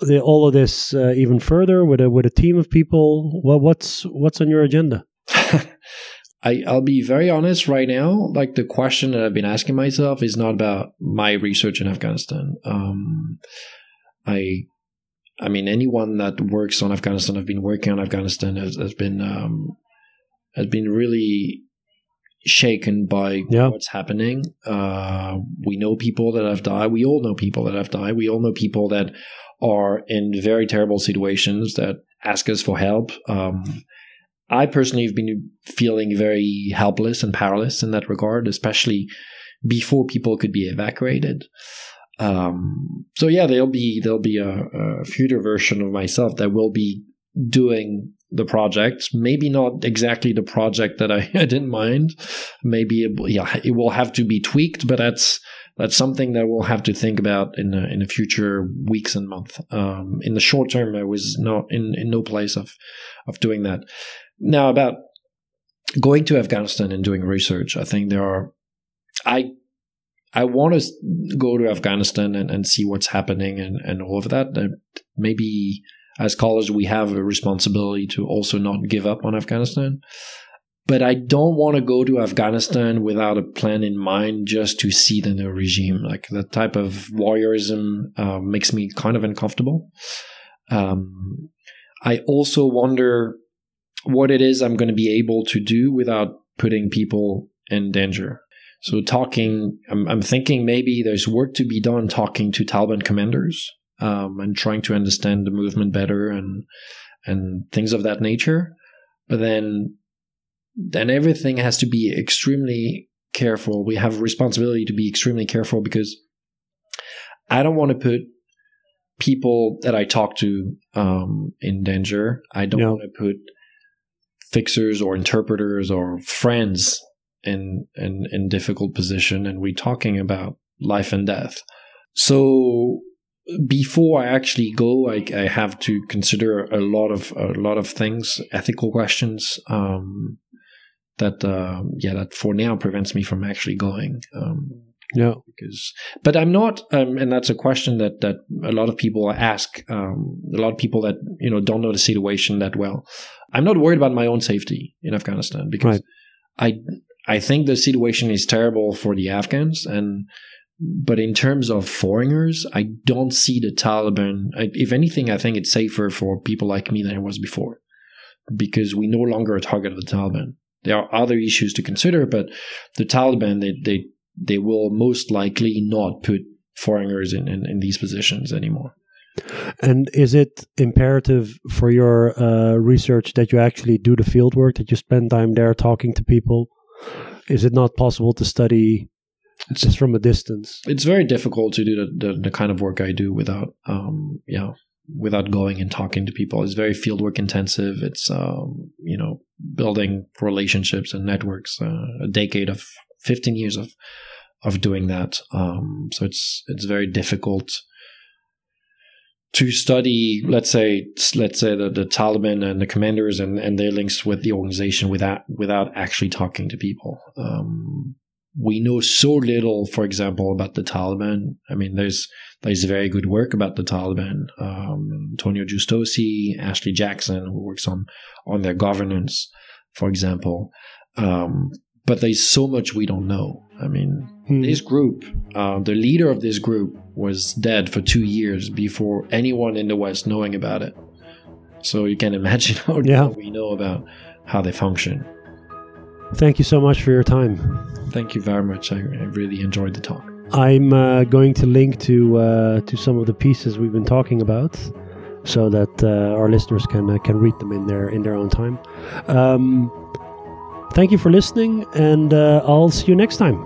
the, all of this uh, even further with a with a team of people. Well, what's what's on your agenda? <laughs> I, I'll be very honest right now. Like the question that I've been asking myself is not about my research in Afghanistan. Um, I I mean, anyone that works on Afghanistan, I've been working on Afghanistan, has, has been um, has been really shaken by yeah. what's happening. Uh, we know people that have died. We all know people that have died. We all know people that are in very terrible situations that ask us for help. Um, I personally have been feeling very helpless and powerless in that regard, especially before people could be evacuated. Um, so yeah, there'll be there'll be a, a future version of myself that will be doing the project. Maybe not exactly the project that I <laughs> had in mind. Maybe it, yeah, it will have to be tweaked, but that's that's something that we'll have to think about in the, in the future weeks and months. Um, in the short term, I was not in, in no place of of doing that. Now about going to Afghanistan and doing research, I think there are I I want to go to Afghanistan and, and see what's happening and, and all of that. that maybe as scholars, we have a responsibility to also not give up on Afghanistan. But I don't want to go to Afghanistan without a plan in mind just to see the new regime. Like that type of warriorism uh, makes me kind of uncomfortable. Um, I also wonder what it is I'm going to be able to do without putting people in danger. So talking, I'm, I'm thinking maybe there's work to be done talking to Taliban commanders um, and trying to understand the movement better and and things of that nature. But then then everything has to be extremely careful. We have a responsibility to be extremely careful because I don't want to put people that I talk to um, in danger. I don't no. want to put fixers or interpreters or friends in in in difficult position and we're talking about life and death so before I actually go, I, I, have to consider a lot of a lot of things, ethical questions um, that uh, yeah that for now prevents me from actually going. Um, yeah, because but I'm not, um, and that's a question that that a lot of people ask. Um, a lot of people that you know don't know the situation that well. I'm not worried about my own safety in Afghanistan because right. I I think the situation is terrible for the Afghans, and but in terms of foreigners, I don't see the Taliban. If anything, I think it's safer for people like me than it was before, because we no longer a target of the Taliban. There are other issues to consider, but the Taliban they they they will most likely not put foreigners in, in, in these positions anymore. And is it imperative for your uh, research that you actually do the field work, that you spend time there talking to people? Is it not possible to study just from a distance? It's very difficult to do the, the, the kind of work I do without, um, yeah, without going and talking to people. It's very fieldwork intensive. It's, um, you know, building relationships and networks. Uh, a decade of 15 years of of doing that. Um, so it's it's very difficult to study, let's say, let's say the, the Taliban and the commanders and, and their links with the organization without without actually talking to people. Um, we know so little, for example, about the Taliban. I mean, there's there's very good work about the Taliban. Um, Antonio Giustozzi, Ashley Jackson, who works on on their governance, for example. Um, but there's so much we don't know. I mean, hmm. this group, uh, the leader of this group was dead for two years before anyone in the West knowing about it. So you can <laughs> imagine how yeah. we know about how they function. Thank you so much for your time. Thank you very much. I, I really enjoyed the talk. I'm uh, going to link to uh, to some of the pieces we've been talking about, so that uh, our listeners can uh, can read them in their in their own time. Um, thank you for listening, and uh, I'll see you next time.